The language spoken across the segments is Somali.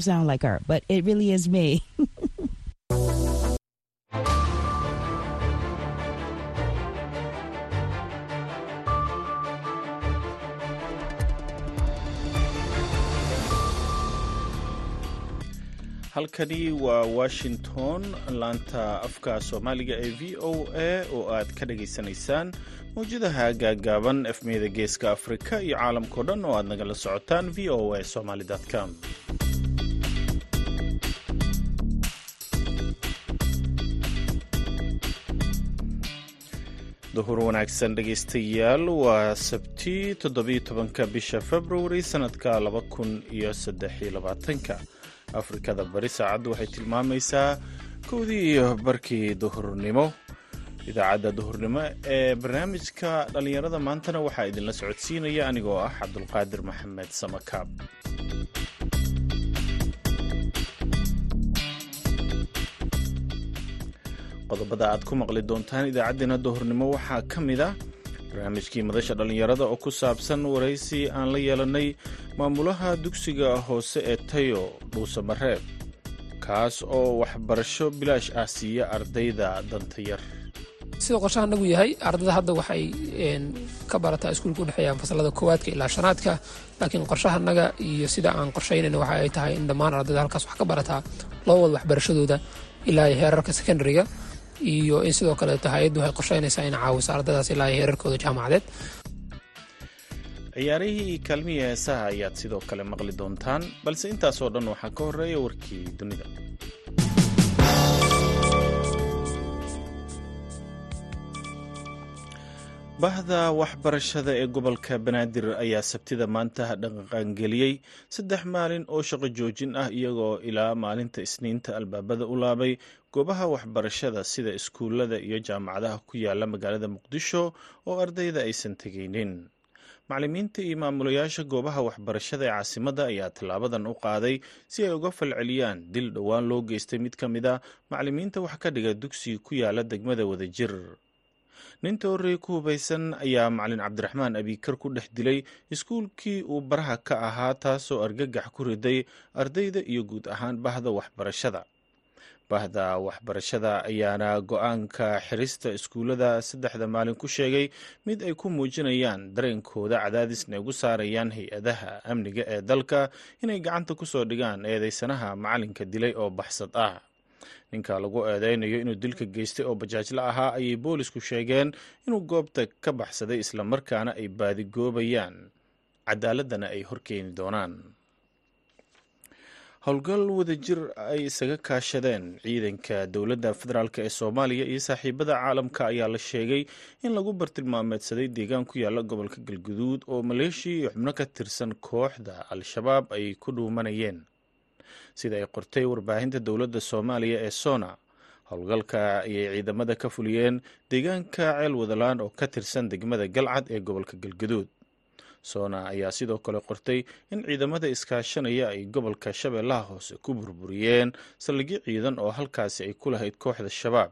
sound like her, but it really is me. halkani waa washington laanta afka soomaaliga ee v o a oo aad ka dhagaysanaysaan mawjadaha gaaggaaban efmeyda geeska afrika iyo caalamkao dhan oo aad nagala socotaan v o a somaly com duhur wanaagsan dhegaystayaal waa sabti toddobiyo tobanka bisha februari sannadka laba kun iyo saddexiyo labaatanka. Afrikada bari saacaddu waxay tilmaamaysaa kowdii iyo barkii duhurnimo idaacadda duhurnimo ee barnaamijka dhallinyarada maantana waxaa idinla socodsiinaya anigoo ah cabdulqaadir maxamed samakaab qodobada aad ku maqli doontaan idaacaddeenna duhurnimo waxaa ka mid a barnaamijkii madasha dhallinyarada oo ku saabsan waraysi aan la yeelanay maamulaha dugsiga hoose ee tayo dhuusamareeb kaas oo waxbarasho bilaash ah siiya ardayda danta yar. Sida qorshaha anagu yahay ardada hadda waxay ka barataa iskuulka udhexeeya fasalada koowaadka ilaa shanaadka laakiin qorshaha anaga iyo sida aan qorshaynayna waxa ay tahay in dhammaan ardayda halkaas wax ka barataa loo wada waxbarashadooda ilaa heerarka secondariga iyo in sidoo kaleeto hay'addu waxay qorshaynaysaa in caawiso ardadaas ilaa heerarkooda jaamacadeed ciyaarihii kaalmihii heesaha ayaad sidoo kale maqli doontaan balse intaasoo dhan waxaa ka horreeya warkii dunida. Bahda waxbarashada ee gobolka banaadir ayaa sabtida maanta dhaqangeliyey saddex maalin oo shaqo joojin ah iyagoo ilaa maalinta isniinta albaabada u laabay goobaha waxbarashada sida iskuullada iyo jaamacadaha ku yaalla magaalada muqdisho oo ardayda aysan tegaynin. Macallimiinta iyo maamulayaasha goobaha waxbarashada ee caasimadda ayaa tallaabadan u qaaday si ay uga falceliyaan dil dhowaan loo geystay. Mid ka mid a macallimiinta wax ka dhiga dugsiga ku yaalla degmada wadajir. Ninta horreey ku hubaysan ayaa macalin cabdiraxmaan abiikar ku dhex dilay iskuulkii uu baraha ka ahaa taasoo argagax ku riday ardayda iyo guud ahaan bahda waxbarashada bahda waxbarashada ayaana go'aanka xirista iskuullada saddexda maalin ku sheegay mid ay ku muujinayaan dareenkooda cadaadisna ugu saarayaan hay'adaha amniga ee dalka inay gacanta ku soo dhigaan eedeysanaha macalinka dilay oo baxsad ah. Ninka lagu eedeynayo inuu dilka geystay oo bajaajla ahaa ayay boolisku sheegeen inuu goobta ka baxsaday islamarkaana ay baadigoobayaan. Cadaaladana ay horkeeni doonaan howlgal wadajir ay isaga kaashadeen. Ciidanka dowladda federaalk ee soomaaliya iyo saaxiibada caalamka ayaa la sheegay in lagu bartilmaameedsaday deegaan ku yaalla gobolka galguduud oo maleeshiya iyo xubno ka tirsan kooxda al-shabaab ay ku dhuumanayeen. Sida ay qortay warbaahinta dowladda soomaaliya ee sona howlgalka ayay ciidamada ka fuliyeen deegaanka ceel wadalaan oo ka tirsan degmada galcad ee gobolka galgaduud sona ayaa sidoo kale qortay in ciidamada iskaashanaya ay gobolka shabeellaha hoose ku burburiyeen saldhigyo ciidan oo halkaasi ay ku lahayd kooxda shabaab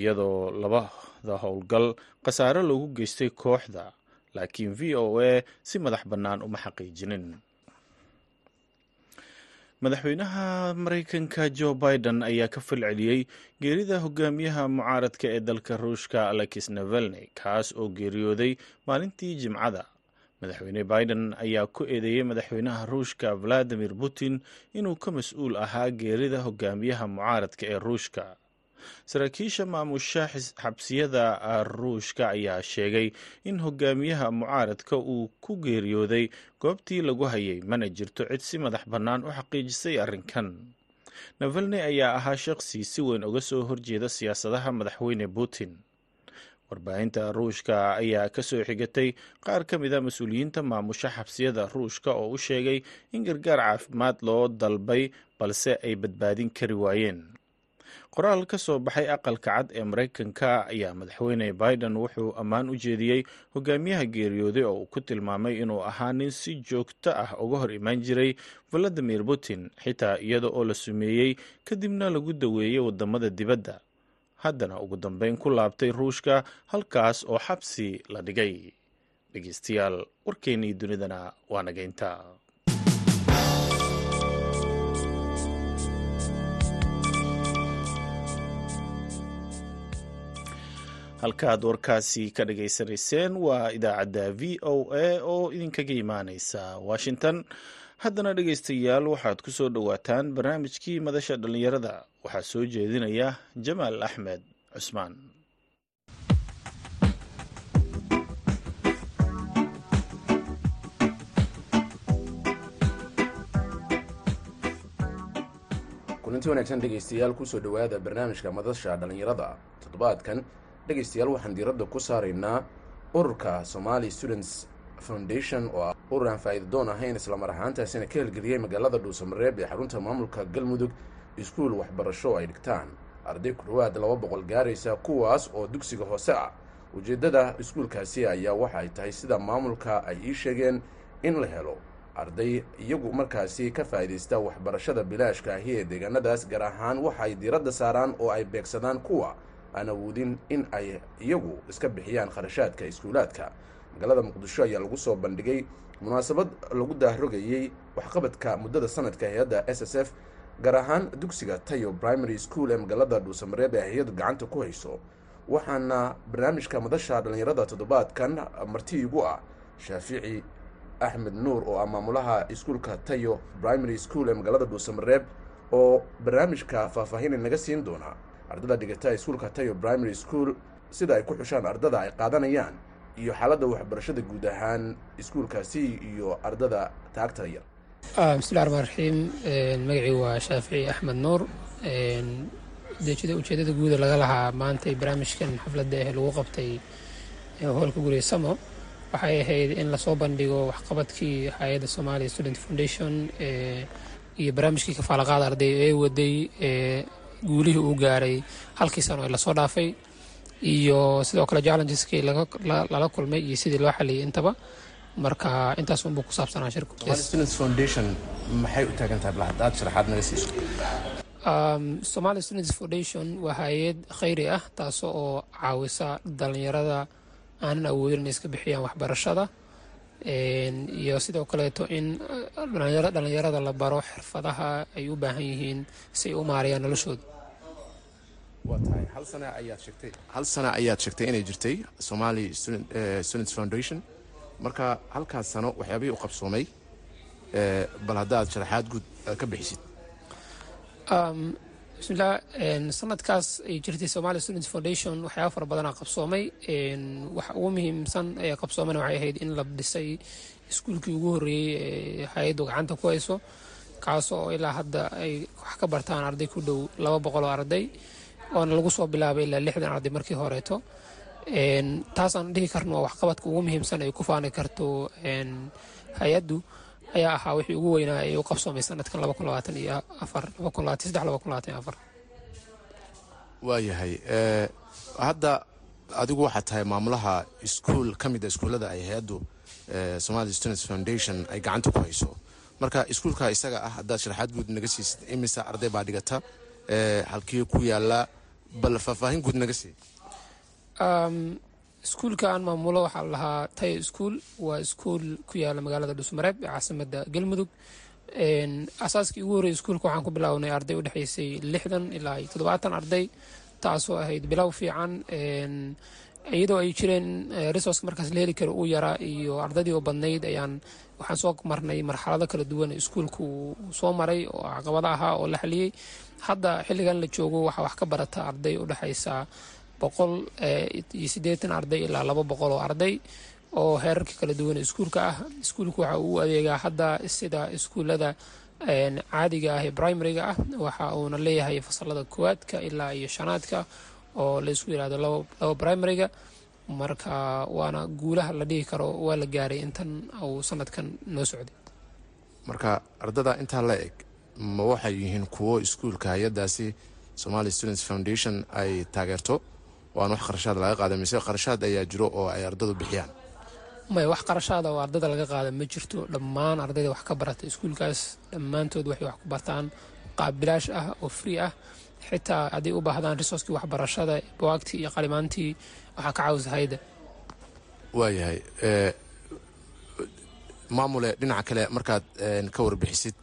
iyadoo labada howlgal khasaare loogu geystay kooxda laakiin v o a si madax bannaan uma xaqiijinin. Madaxweynaha maraykanka jo biden ayaa ka falceliyey geerida hogaamiyaha mucaaradka ee dalka ruushka alexis navalney kaas oo geeriyooday maalintii jimcada madaxweyne biden ayaa ku eedeeyey madaxweynaha ruushka valadimir putin inuu ka mas'uul ahaa geerida hogaamiyaha mucaaradka ee ruushka. Saraakiisha maamusha xabsiyada ruushka ayaa sheegay in hogaamiyaha mucaaradka uu ku geeriyooday goobtii lagu hayay mana jirto cid si madax bannaan u xaqiijisay arrinkan. Navalney ayaa ahaa shaqsi si weyn uga soo horjeeda siyaasadaha madaxweyne putin warbaahinta ruushka ayaa ka soo xigatay. Qaar ka mid a mas'uuliyiinta maamusha xabsiyada ruushka oo u sheegay in gargaar caafimaad loo dalbay balse ay badbaadin kari waayeen. Qoraal ka soo baxay aqalka cad ee maraykanka ayaa madaxweyne biden wuxuu ammaan u jeediyey hogaamiyaha geeriyooday oo uu ku tilmaamay inuu ahaa nin si joogto ah uga hor imaan jiray valadimir putin xitaa iyada oo la sumeeyey kadibna lagu daweeyey waddamada dibadda haddana ugu dambeyn ku laabtay ruushka halkaas oo xabsi la dhigay. Dhegeystayaal warkeennii dunidana waa nageynta. Halkaaad warkaasi ka dhageysanayseen waa idaacadda v o a oo idinkaga imaaneysa washington. Haddana dhegeystayaal waxaad ku soo dhowaataan barnaamijkii madasha dhallinyarada waxaa soo jeedinaya jamaal axmed cusmaan. Kulanti wanaagsan dhegaystayaal ku soo dhowaada barnaamijka madasha dhallinyarada. Toddobaadkan dhegaystayaal waxaan diiradda ku saaraynaa ururka somali students foundation oo ah urur aan faa'iidadoon ahayn islamar ahaantaasina ka helgeliyey magaalada dhuusamareeb ee xarunta maamulka galmudug iskuul waxbarasho ay dhigtaan. Arday ku dhowaad laba boqol gaaraysa kuwaas oo dugsiga hoose ah. Ujeeddada iskuulkaasi ayaa waxa ay tahay sida maamulka ay ii sheegeen in la helo. Arday iyagu markaasi ka faa'iidaysta waxbarashada bilaashka ahi ee deegaanadaas gaar ahaan waxa ay diiradda saaraan oo ay beegsadaan kuwa aan awoodin in ay iyagu iska bixiyaan kharashaadka iskuulaadka. Magaalada muqdisho ayaa lagu soo bandhigay munaasabad lagu dahrogayey waxqabadka muddada sanadka hay'adda s s f gaar ahaan dugsiga tayo primary school ee magaalada dhuusamareeb ee hay'addu gacanta ku hayso waxaana barnaamijka madasha dhallinyarada toddobaadkan marti igu ah. Shaafici axmed nuur oo ah maamulaha iskuulka tayo primary school ee magaalada dhuusamareeb oo barnaamijka faahfaahinay naga siin doonaa ardada dhigata iskuulka tayo primary school sida ay ku xushaan ardada ay qaadanayaan iyo xaaladda waxbarashada guud ahaan iskuulkaasi iyo ardada taagta yar bismillahi raxmaan raxiim magacii waa shaafici axmed nuur. Ujeedada ujeedada guuda laga lahaa maantay barnaamijkan xafladda ah lagu qabtay hoolka guriga samo waxay ahayd in la soo bandhigo waxqabadkii hay'adda somalia student foundation iyo barnaamijkii kafaalaqaada arday ee waday guulihii uu gaaray halkii sano ee la soo dhaafay iyo sidoo kale challengeski lala kulmay iyo sidii loo xaliyay intaba marka intaas unbuu ku saabsanaa shirku. Foundation maxay u taagan tahay bal haddaad sharaxaad naga siiso. Somalia students foundation waa hay'ad khayri ah taas oo caawisa dhalinyarada aanan awoodin inay iska bixiyaan waxbarashada. Iyo sidoo kaleeto in dhalinyarada la baro xirfadaha ay u baahan yihiin si ay u maarayaan noloshooda. Hal sana ayaad sheegtay. Hal sana ayaad sheegtay inay jirtay somali students foundation marka halkaas sano waxyaabihii u qabsoomay bal haddaad sharaxaad guud ka bixisid. Bismillah sanadkaas ay jirtay students foundation. Waxyaaba fara badanaa qabsoomay. Waxa ugu muhiimsan ee qabsoomana waxay ahayd in la dhisay iskuulkii ugu horreeyey ee hay'addu gacanta ku hayso. Kaasoo ilaa hadda ay wax ka bartaan arday ku dhow laba boqol oo arday oona lagu soo bilaabay ilaa lixdan arday markii horeeto taasaan dhihi karno waa waxqabadka ugu muhiimsan ay ku faani karto hay'addu ayaa ahaa wixii ugu weynaa ee u qabsoomay sanadkan waayahay hadda adigu waxaad tahay maamulaha iskuul ka mid a iskuullada ay hay'addu somali students foundation ay gacanta ku hayso. Marka iskuulka isaga ah haddaad sharaxaad guud naga siisid imisa arday baa dhigata halkii ku yaalla bal faahfaahin guud naga sii iskuulka aan maamulo waxaa la lahaa tayo iskuul waa iskuul ku yaalla magaalada dhuusmareeb ee caasimada galmudug asaaskii ugu horreeyay iskuulka waxaan ku bilownay arday u dhexeysay lixdan ilaa toddobaatan arday taasoo ahayd bilow fiican. Iyadoo ay jireen resource markaas la heli karo uu yaraa iyo ardaydii oo badnayd ayaan waxaan soo marnay marxalado kala duwan iskuulku uu soo maray oo caqabado ahaa oo la xaliyey hadda xilligan la joogo waxaa wax ka barata arday u dhexeysa boqol iyo siddeetan arday ilaa laba boqol oo arday oo heerarka kala duwan iskuulka ah. Iskuulku waxa uu adeegaa hadda sida iskuullada caadiga ah ee primariga ah. Waxa uuna leeyahay fasalada koowaadka ilaa iyo shanaadka oo la isku yiraahdo laba primariga marka waana guulaha la dhihi karo waa la gaaray intan uu sanadkan noo socday. Marka ardada intaa la eg ma waxay yihiin kuwo iskuulka hay'adaasi somali students foundation ay taageerto oo aan wax qarashaad laga qaada mise qarashaad ayaa jiro oo ay ardadu bixiyaan? Maya wax qarashaada oo ardada laga qaada ma jirto. Dhammaan ardayda wax ka barata iskuulkaas dhammaantood waxay wax ku bartaan qaab bilaash ah oo free ah. Xitaa hadday u baahdaan resourcekii waxbarashada bawaagtii iyo qalimaantii waxaa ka caawisa hayda waayahay maamule dhinaca kale markaad ka warbixisid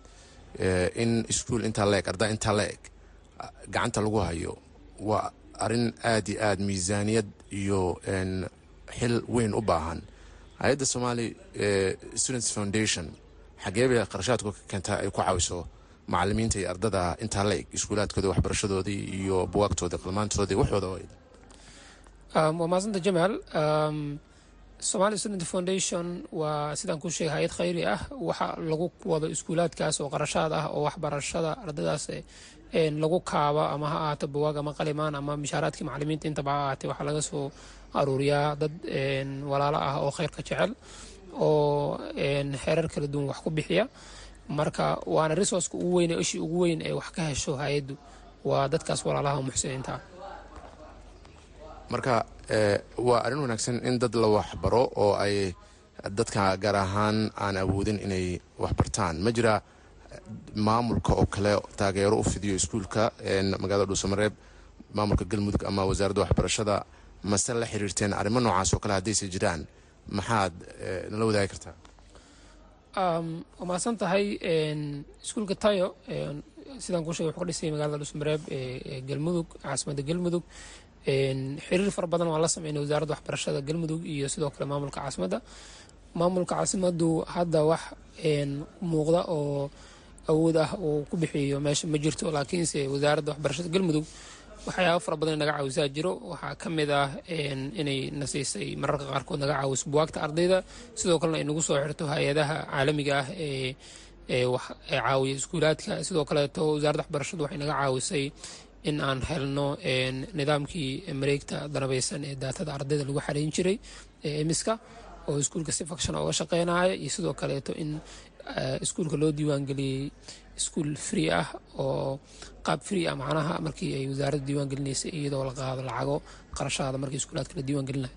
in iskuul intaa la eg ardaa intaa la eg gacanta lagu hayo waa arrin aad iyo aad miisaaniyad iyo xil weyn u baahan. Hay'adda somali students foundation xagee bay qarashaadku ka keentaa ay ku caawiso macalimiinta iyo ardada intaa la eg iskuulaadkooda waxbarashadoodii iyo buwaagtoodii qalmaantoodii waxooda waa maasanta jamaal somali student foundation waa sidaan kuu sheegay hay'ad khayri ah. Waxa lagu wado iskuulaadkaas oo qarashaad ah oo waxbarashada ardadaas lagu kaaba ama ha ahaato bawaag ama qalimaan ama mishaaraadkii macalimiinta intaba ha ahaatee waxaa laga soo aruuriyaa dad walaalo ah oo khayrka jecel oo xeerar kala duwan wax ku bixiya. Marka waana resourceka ugu weyn ishii ugu weyn ee wax ka hesho hay'addu. Waa dadkaas walaalaha muxsiniinta. Ah waa arrin wanaagsan in dad la waxbaro oo ay dadka gaar ahaan aan awoodin inay waxbartaan. Ma jira maamulka oo kale taageero u fidiyo iskuulka magaalada dhuusamareeb maamulka galmudug ama wasaaradda waxbarashada mase la xiriirteen arrimo noocaas oo kale haddayse jiraan. Maxaad nala wadaagi kartaa? Waa tahay iskuulka tayo sidaan kuu shegay wuxuu ka dhisay magaalada dhuusamareeb ee galmudug caasimadda galmudug xiriir fara badan waan la sameynay wasaaradda waxbarashada galmudug iyo sidoo kale maamulka caasimadda maamulka caasimaddu hadda wax muuqda oo awood ah uu ku bixiyo meesha ma jirto laakiinse wasaaradda waxbarashada galmudug waxyaaba fara badan naga caawisaa jiro. Waxaa ka mid ah inay na siisay mararka qaarkood naga caawiso buwaagta ardayda. Sidoo kalena ay nagu soo xirto hay'adaha caalamiga ah ee caawiya iskuulaadka. Sidoo kaleeto wasaaradda waxbarashadu waxay naga caawisay in aan helno nidaamkii mareegta danabaysan ee daatada ardayda lagu xareyn jiray ee emiska oo iskuulka si fakshana uga shaqeynaya iyo sidoo kaleeto in iskuulka loo diiwaangeliyey iskuul free ah oo qaab free ah macnaha markii ay wasaaradda diiwaangelinaysay iyadoo la qaado lacago qarashaada markii iskuulaadka la diiwaangelinayo.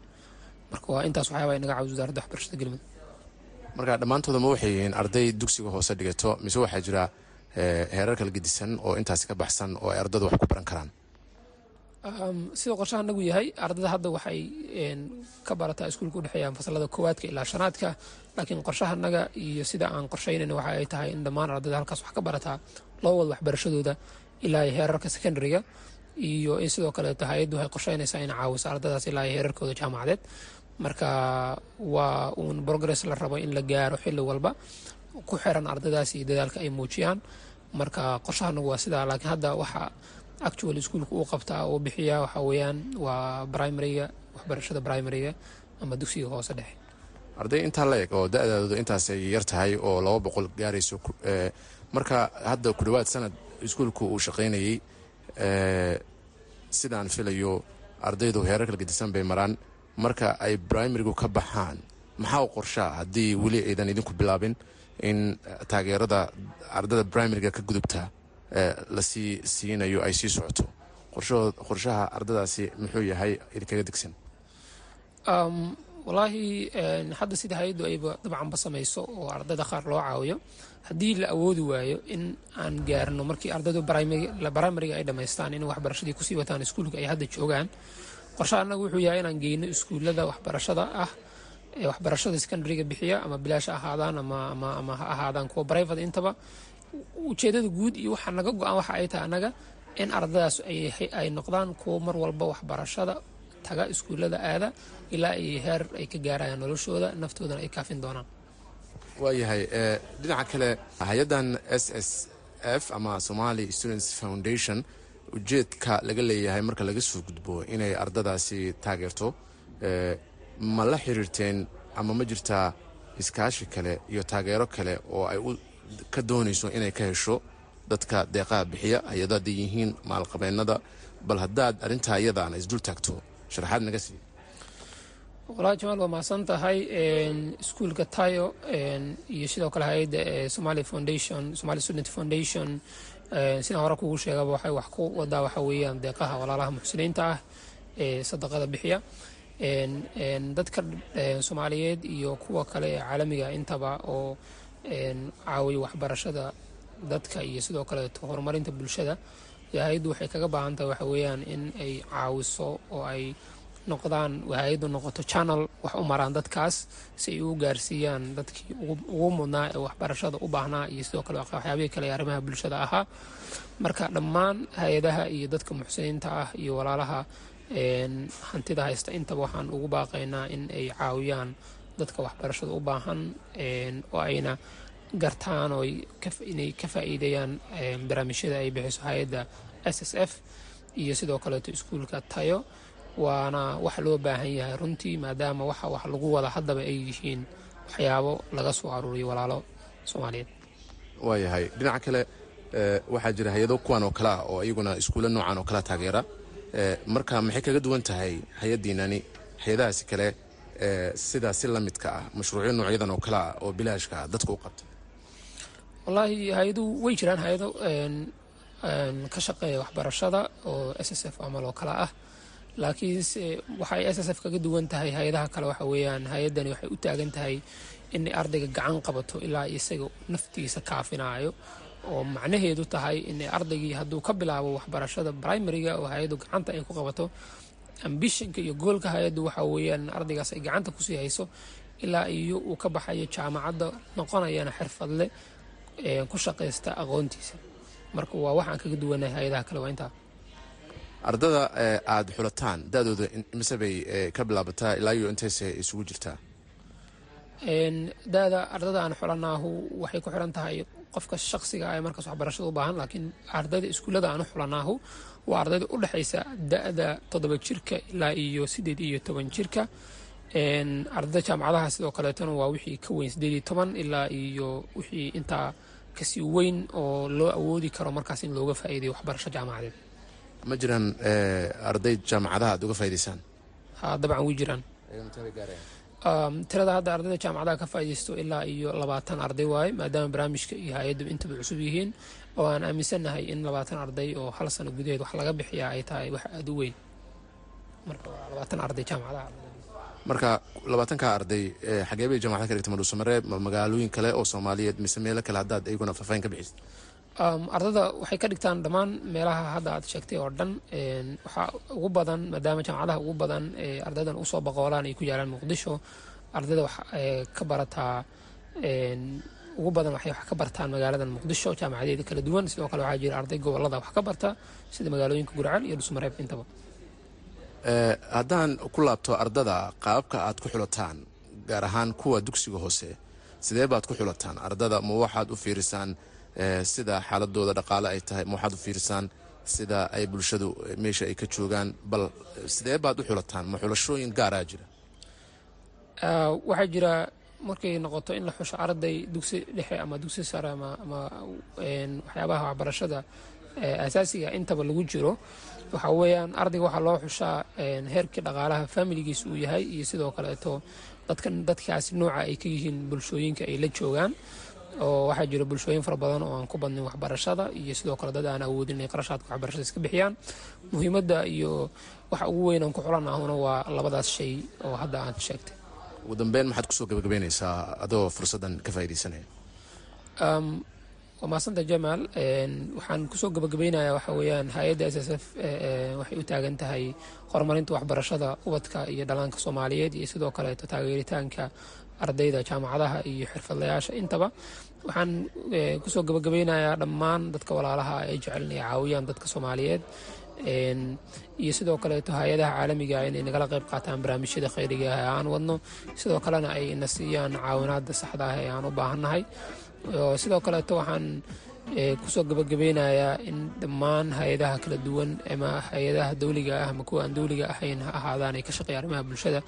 Marka waa intaas waxyaaba ay naga caawiso wasaaradda waxbarashada galmudug marka dhammaantooda ma waxay arday dugsiga hoose dhigato mise waxaa jira heerar kala gedisan oo intaasi ka baxsan oo ay ardadu wax ku baran karaan. Sidoo qorshaha nagu yahay ardada hadda waxay ka barataa iskuulka udhexeeya fasalada koowaadka ilaa shanaadka. Laakiin qorshaha naga iyo sida aan qorshaynayna waxa ay tahay in dhammaan ardada halkaas wax ka barataa loo wado waxbarashadooda ilaa heerarka secondariga iyo in sidoo kaleeto hay'addu waxay qorshaynaysaa in caawiso ardadaas ilaa heerarkooda jaamacadeed marka waa uun progress la rabo in la gaaro xilli walba ku xiran ardadaas iyo dadaalka ay muujiyaan. Marka qorshahanagu waa sidaa laakiin hadda waxa actual iskuulka uu qabtaa uu bixiyaa waxa weeyaan waa primariga waxbarashada primariga ama dugsiga hoose dhexe. Arday intaa la eg oo da-daadooda intaas ay yar tahay oo laba boqol gaarayso marka hadda ku dhowaad sanad iskuulku uu shaqaynayey sidaan filayo ardaydu heerar kala gedisan bay maraan. Marka ay primarigu ka baxaan maxaa u qorshaa haddii weli aydan idinku bilaabin in taageerada ardada primariga ka gudubta la sii siinayo ay sii socoto. Qorshaha ardadaasi muxuu yahay idinkaga degsan? Walaahi hadda sida hay'addu ayba dabcanba samayso oo ardayda qaar loo caawiyo haddii la awoodi waayo in aan gaarno markii ardaydu primariga ay dhammaystaan in waxbarashadii ku sii wataan iskuulka ay hadda joogaan qorshaha annagu wuxuu yahay inaan geyno iskuullada waxbarashada ah waxbarashada secondariga bixiya ama bilaasha ahaadaan ama ha ahaadaan kuwa brivate intaba ujeedada guud iyo waxaa naga go-an waxa ay tahay annaga in ardadaas ay noqdaan kuwo mar walba waxbarashada taga iskuullada aada ilaa ay heer ay ka gaarayaan noloshooda naftoodana ay kaafin doonaan. Waayahay dhinaca kale hay'addan s s f ama somali students foundation ujeedka laga leeyahay marka laga soo gudbo inay ardadaasi taageerto ma la xiriirteen ama ma jirtaa iskaashi kale iyo taageero kale oo ay ka doonayso inay ka hesho dadka deeqaha bixiya hay'ado hadday yihiin maalqabeennada. Bal haddaad arrintaa iyadaana isdul taagto sharaxaad naga sii walahi jamaal waa mahadsan tahay iskuulka tayo iyo sidoo kale hay'adda somali foundation somali student foundation. Sidaan hore kugu sheegaba waxay wax ku wadaa waxa weeyaan deeqaha walaalaha muxsiniinta ah ee sadaqada bixiya dadka soomaaliyeed iyo kuwa kale ee caalamiga intaba oo caawiya waxbarashada dadka iyo sidoo kaleeto horumarinta bulshada hay'addu waxay kaga baahan tahay waxa weeyaan in ay caawiso oo ay noqdaan hay'addu noqoto channel wax u maraan dadkaas si ay u gaarsiiyaan dadkii ugu mudnaa ee waxbarashada u baahnaa iyo sidoo kale waxyaabihii kale ee arrimaha bulshada ahaa. Marka dhammaan hay'adaha iyo dadka muxsiniinta ah iyo walaalaha hantida haysta intaba waxaan ugu baaqaynaa in ay caawiyaan dadka waxbarashada u baahan. Oo ayna gartaan oo inay ka faa'iideeyaan barnaamijyada ay bixiso hay'adda s s f iyo sidoo kaleeto iskuulka tayo. Waana wax loo baahan yahay runtii maadaama waxa wax lagu wada haddaba ay yihiin waxyaabo laga soo aruuriyo walaalo soomaaliyeed. Waayahay dhinaca kale waxaa jira hay'ado kuwan oo kale ah oo iyaguna iskuulla noocan oo kala taageera marka maxay kaga duwan tahay hay'addiinani? Hay'adahaasi kale sidaa si la midka ah mashruucyo noocyadan oo kale ah oo bilaashka dadka u qabta wallaahi hay'adu way jiraan. Hay'ado ka shaqeeya waxbarashada oo s s f amal oo kale ah. Laakiinse waxay s s f kaga duwan tahay hay'adaha kale waxa weeyaan hay'addani waxay u taagan tahay inay ardayga gacan qabato ilaa isaga naftiisa kaafinaayo oo macnaheedu tahay inay ardaygii hadduu ka bilaabo waxbarashada primariga oo hay'addu gacanta ay ku qabato ambishanka iyo goolka hay'addu waxa weeyaan ardaygaas ay gacanta ku sii hayso ilaa iyo uu ka baxayo jaamacadda noqonayana xirfadle ku shaqaysta aqoontiisa. Marka waa waxaan kaga duwanahay hay'adaha kale waa intaa. Ardada aada xulataan da-dooda mise bay ka bilaabataa ilaa iyo intayse isugu jirtaa? Da-da ardada aan xulanaahu waxay ku xiran tahay qofka shaqsiga ee markaas waxbarashada u baahan laakiin ardayda iskuullada aan u xulanaahu waa ardayda u dhexaysa da-da toddoba jirka ilaa iyo siddeed iyo toban jirka. Ardayda jaamacadaha sidoo kaleetana waa wixii ka weyn siddeed iyo toban ilaa iyo wixii intaa ka sii weyn oo loo awoodi karo markaas in looga faa'iidayo waxbarasho jaamacadeed. Ma jiraan arday jaamacadaha aad uga faa'idaysaan ha dabcan way jiraan tirada hadda ardayda jaamacadaha ka faaidaysto ilaa iyo labaatan arday waaye maadaama barnaamijka iyo hay'addu intaba cusub yihiin oo aan aaminsannahay in labaatan arday oo hal sano gudaheed wax laga bixiyaa ay tahay wax aada u weyn. Marka labaatanka arday xagee bay jamacada ka dhigta madhuusamareeb ma magaalooyin kale oo soomaaliyeed mise meelo kale haddaad iyaguna faahfaahin ka bixisa ardada waxay ka dhigtaan dhammaan meelaha hadda aad sheegtay oo dhan waxaa ugu badan maadaama jaamacadaha ugu badan ardaydan u soo boqoolaan ay ku yaalaan muqdisho ardayda wax ka barataa ugu badan waxay wax ka bartaan magaaladan muqdisho jaamacadeeda kala duwan sidoo kale waxaa jira arday gobollada wax ka barta sida magaalooyinka gurceel iyo dhusmareeb intaba. Haddaan ku laabto ardada qaababka aad ku xulataan gaar ahaan kuwa dugsiga hoose sidee baad ku xulataan? Ardada ma waxaad u fiirisaan sida xaaladooda dhaqaale ay tahay ma u fiirisaan sida ay bulshadu meesha ay ka joogaan bal sidee baad u xulataan? Ma xulashooyin gaaraa jira. Waxaa jira markay noqoto in la xusho arday dugsi dhexe ama dugsi sare ama waxyaabaha waxbarashada asaasiga intaba lagu jiro. Waxaa weeyaan ardayga waxaa loo xushaa heerkii dhaqaalaha faamiligiis uu yahay iyo sidoo kaleeto dadkaasi nooca ay ka yihiin bulshooyinka ay la joogaan oo waxaa jira bulshooyin fara badan oo aan ku badnin waxbarashada iyo sidoo kale dad aan awoodin inay qarashaadka waxbarashada iska bixiyaan. Muhiimadda iyo waxa ugu weyn aan ku xulanahuna waa labadaas shay oo hadda aad sheegtay. Ugu dambeyn maxaad ku soo gabagabeynaysaa adoo fursaddan ka faaidaysanaya waa maasanta jamaal waxaan ku soo gabagabeynayaa waxa weeyaan hay'adda s s f waxay u taagan tahay horumarinta waxbarashada ubadka iyo dhalaanka soomaaliyeed iyo sidoo kaleeto taageeritaanka ardayda jaamacadaha iyo xirfadlayaasha. Intaba waxaan ku soo gabagabeynayaa dhammaan dadka walaalaha ay jecel inay caawiyaan dadka soomaaliyeed. Iyo sidoo kaleeto hay'adaha caalamiga inay nagala qayb qaataan barnaamijyada khayriga ah ee aan wadno. Sidoo kalena ay na siiyaan caawinaada saxda ah ee aan u baahannahay sidoo kaleeto waxaan ku soo gabagabeynayaa in dhammaan hay'adaha kala duwan ama hay'adaha dowliga ah ama kuwa aan dowliga ahayn ha ahaadaan ay ka shaqeeya arrimaha bulshada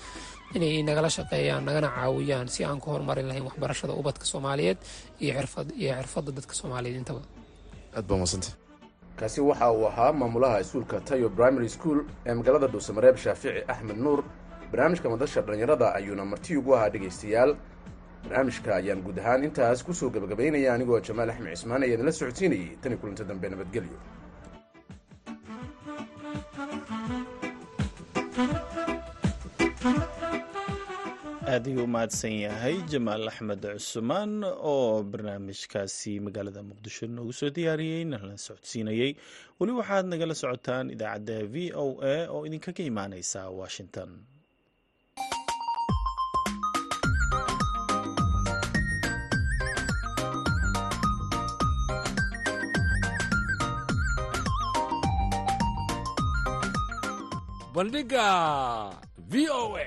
inay nagala shaqeeyaan nagana caawiyaan si aan ku horumarin lahayn waxbarashada ubadka soomaaliyeed iyo xirfadda dadka soomaaliyeed intaba aad baa madsanta kaasi waxa uu ahaa maamulaha iskuulka tayo primary school ee magaalada dhuusamareeb shaafici axmed nuur. Barnaamijka madasha dhallinyarada ayuuna marti ugu ahaa dhegaystayaal. Barnaamijka ayaan guud ahaan intaas ku soo gabagabaynaya anigoo jamaal axmed cismaan ayaa nala socodsiinayay tani kulanti dambe nabadgelyo aad ayuu u mahadsan yahay jamaal axmed cusmaan oo barnaamijkaasi magaalada muqdisho noogu soo diyaariyey nala socodsiinayey weli waxaad nagala socotaan idaacadda v o a oo idinkaga imaaneysa washington. Bandhiga v o a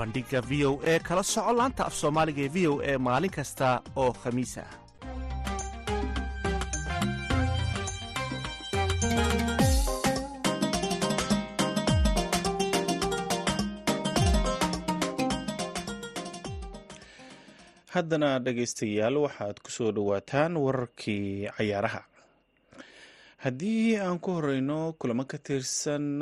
bandhiga v o e kala soco laanta af soomaaliga ee v o e maalin kasta oo khamiis ah haddana dhegaystayaal waxaad ku soo dhowaataan wararkii cayaaraha haddii aan ku horeyno kulamo ka tirsan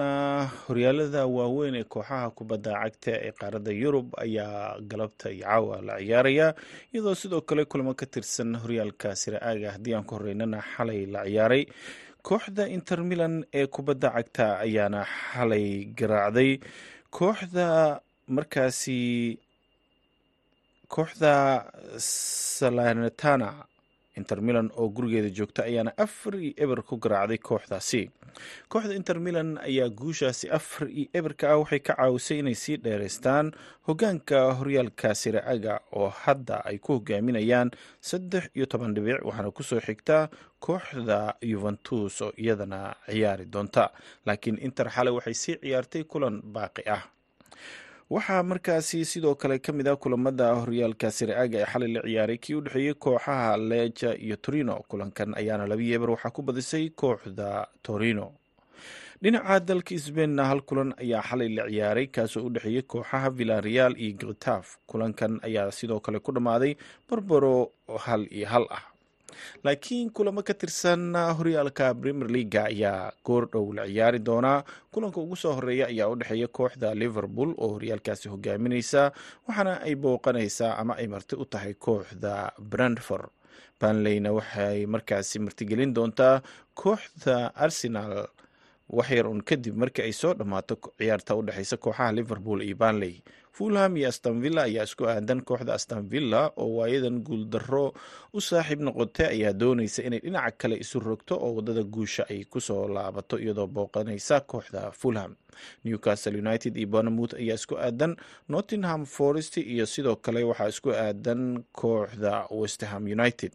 horyaalada waaweyn ee kooxaha kubadda cagta ee qaaradda yurub ayaa galabta iyo caawa la ciyaaraya. Iyadoo sidoo kale kulamo ka tirsan horyaalka sira-aaga haddii aan ku horeynana xalay la ciyaaray. Kooxda inter milan ee kubadda cagta ayaana xalay garaacday. Kooxda markaasi kooxda salanetana inter milan oo gurigeeda joogta ayaana afar iyo eber ku garaacday kooxdaasi. Kooxda inter milan ayaa guushaasi afar iyo eberka ah waxay ka caawisay inay sii dheeraystaan hogaanka horyaalka sira-aga oo hadda ay ku hogaaminayaan saddex iyo toban dhibic waxaana ku soo xigta kooxda yuventus oo iyadana ciyaari doonta. Laakiin inter xalay waxay sii ciyaartay kulan baaqi ah waxaa markaasi sidoo kale ka mid ah kulamada horyaalka sire-aaga ee xalay la ciyaaray kii u dhexeeyey kooxaha leja iyo torino. Kulankan ayaana labi eber waxaa ku badisay kooxda torino. Dhinaca dalka sbainna hal kulan ayaa xalay la ciyaaray kaasoo u dhexeeyey kooxaha villareal iyo gretaf kulankan ayaa sidoo kale ku dhammaaday barbaro hal iyo hal ah laakiin kulamo ka tirsan horyaalka premier leaga ayaa goor dhow la ciyaari doonaa. Kulanka ugu soo horreeya ayaa u dhexeeya kooxda liverpool oo horyaalkaasi hogaamineysa waxaana ay booqanaysaa ama ay marti u tahay kooxda brandford banleyna waxay markaasi martigelin doontaa kooxda arsenal waxyar un kadib markii ay soo dhammaato ciyaarta u dhexeysa kooxaha liverpool iyo banley fulham iyo astanvilla ayaa isku aadan kooxda astanvilla oo waayadan guuldaro u saaxiib noqotay ayaa dooneysa inay dhinaca kale isu rogto oo waddada guusha ay ku soo laabato iyadoo booqanaysa kooxda fulham. Newcastle united iyo bournemouth ayaa isku aadan nottingham forest iyo sidoo kale waxaa isku aadan kooxda westerham united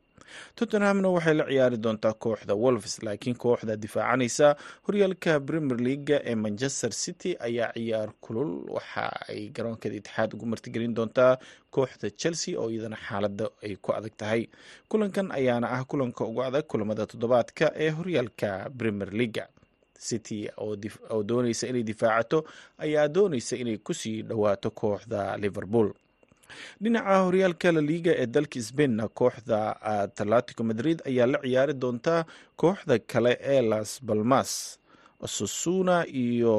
tottenhamna waxay la ciyaari doontaa kooxda wolves laakiin kooxda difaacanaysa horyaalka premier leaga ee manchester city ayaa ciyaar kulul. Waxa ay garoonkeeda itixaad ugu martigelin doontaa kooxda chelsea oo iyadana xaalada ay ku adag tahay. Kulankan ayaana ah kulanka ugu adag kulamada toddobaadka ee horyaalka premier leaga city oo dooneysa inay difaacato ayaa dooneysa inay ku sii dhowaato kooxda liverpool dhinaca horyaalka laliga ee dalka sbainna kooxda atletico madrid ayaa la ciyaari doontaa kooxda kale ee las balmas susuna iyo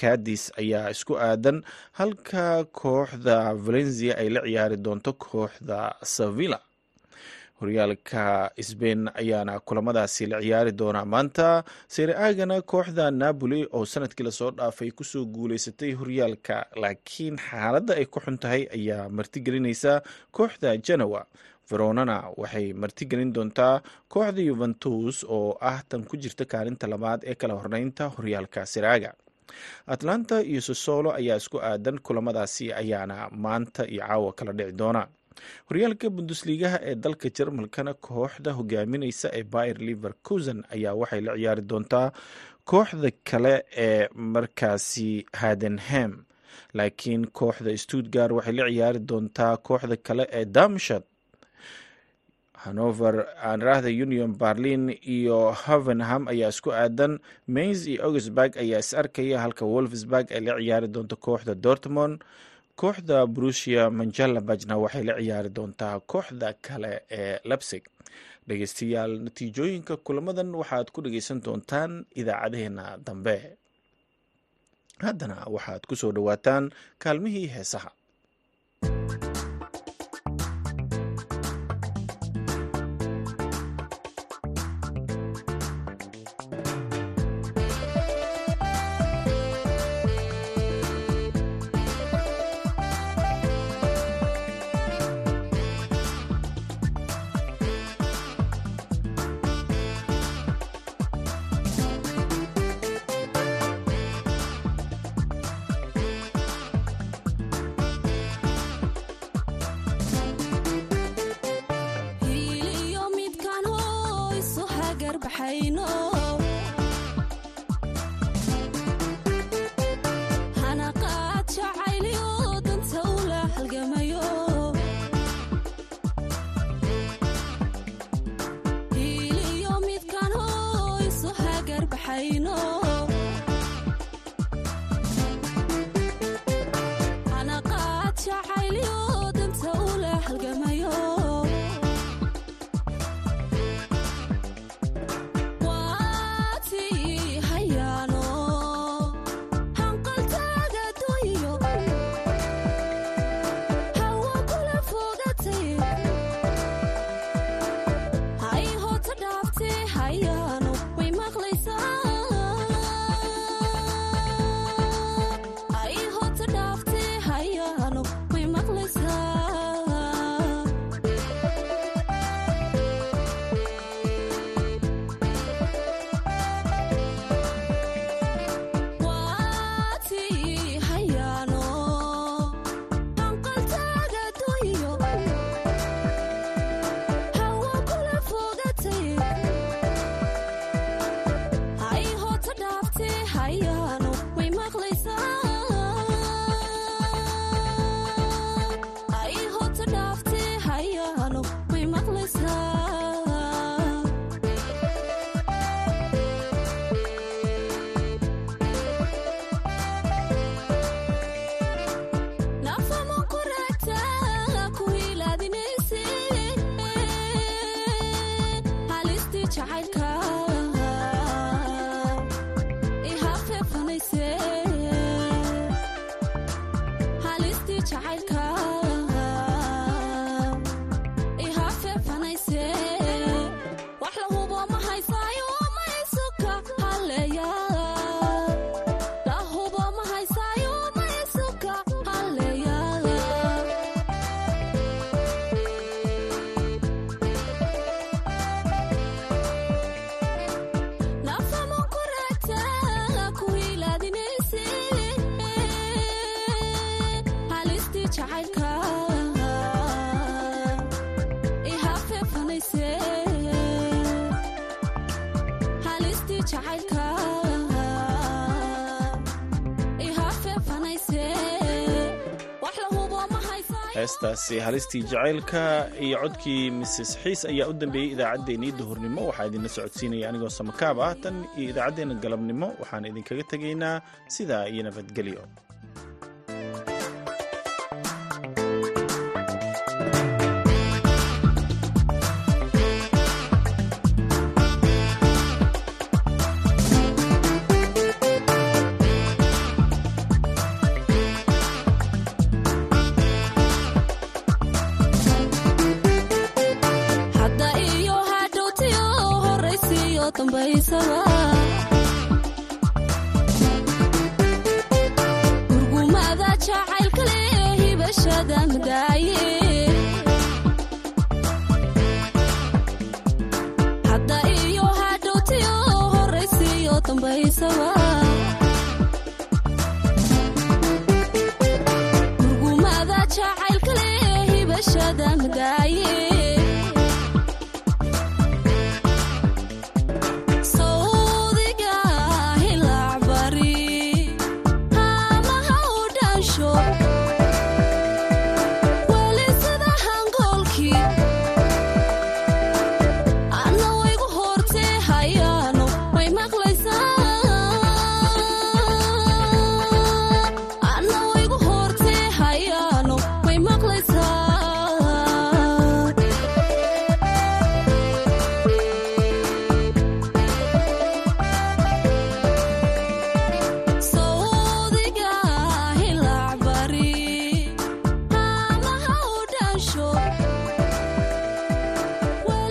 cadis ayaa isku aadan halka kooxda valencia ay la ciyaari doonto kooxda sevilla horyaalka sbain ayaana kulamadaasi la ciyaari doonaa. Maanta sere aagana kooxda napoli oo sannadkii la soo dhaafay ku soo guuleysatay horyaalka laakiin xaaladda ay ku xun tahay ayaa martigelinaysa kooxda genoa. Veronana waxay martigelin doontaa kooxda yuventus oo ah tan ku jirta kaalinta labaad ee kala horneynta horyaalka seraaga atlanta iyo sosolo ayaa isku aadan kulamadaasi ayaana maanta iyo caawa kala dhici doona horyaalka bundusliigaha ee dalka jarmalkana kooxda hogaamineysa ee bayer liverkusen ayaa waxay la ciyaari doontaa kooxda kale ee markaasi hadenham laakiin kooxda stuttgard waxay la ciyaari doontaa kooxda kale ee damshad hanover aanrahda union berlin iyo havenham ayaa isku aadan. Mains iyo augsburg ayaa is arkaya halka wolfsburg ay la ciyaari doonto kooxda dortmond kooxda brusia manjalabajna waxay la ciyaari doontaa kooxda kale ee lebsig dhegeystayaal natiijooyinka kulamadan waxaad ku dhegeysan doontaan idaacadeheena dambe. Haddana waxaad ku soo dhowaataan kaalmihii heesaha jacaylka heestaasi halistii jacaylka iyo codkii mises xiis ayaa u dambeeyey idaacaddeenii duhurnimo. Waxaa idinla socodsiinaya anigoo samakaab ah tan iyo idaacaddeenna galabnimo. Waxaan idinkaga tegaynaa sidaa iyo nabadgelyo. dambaysa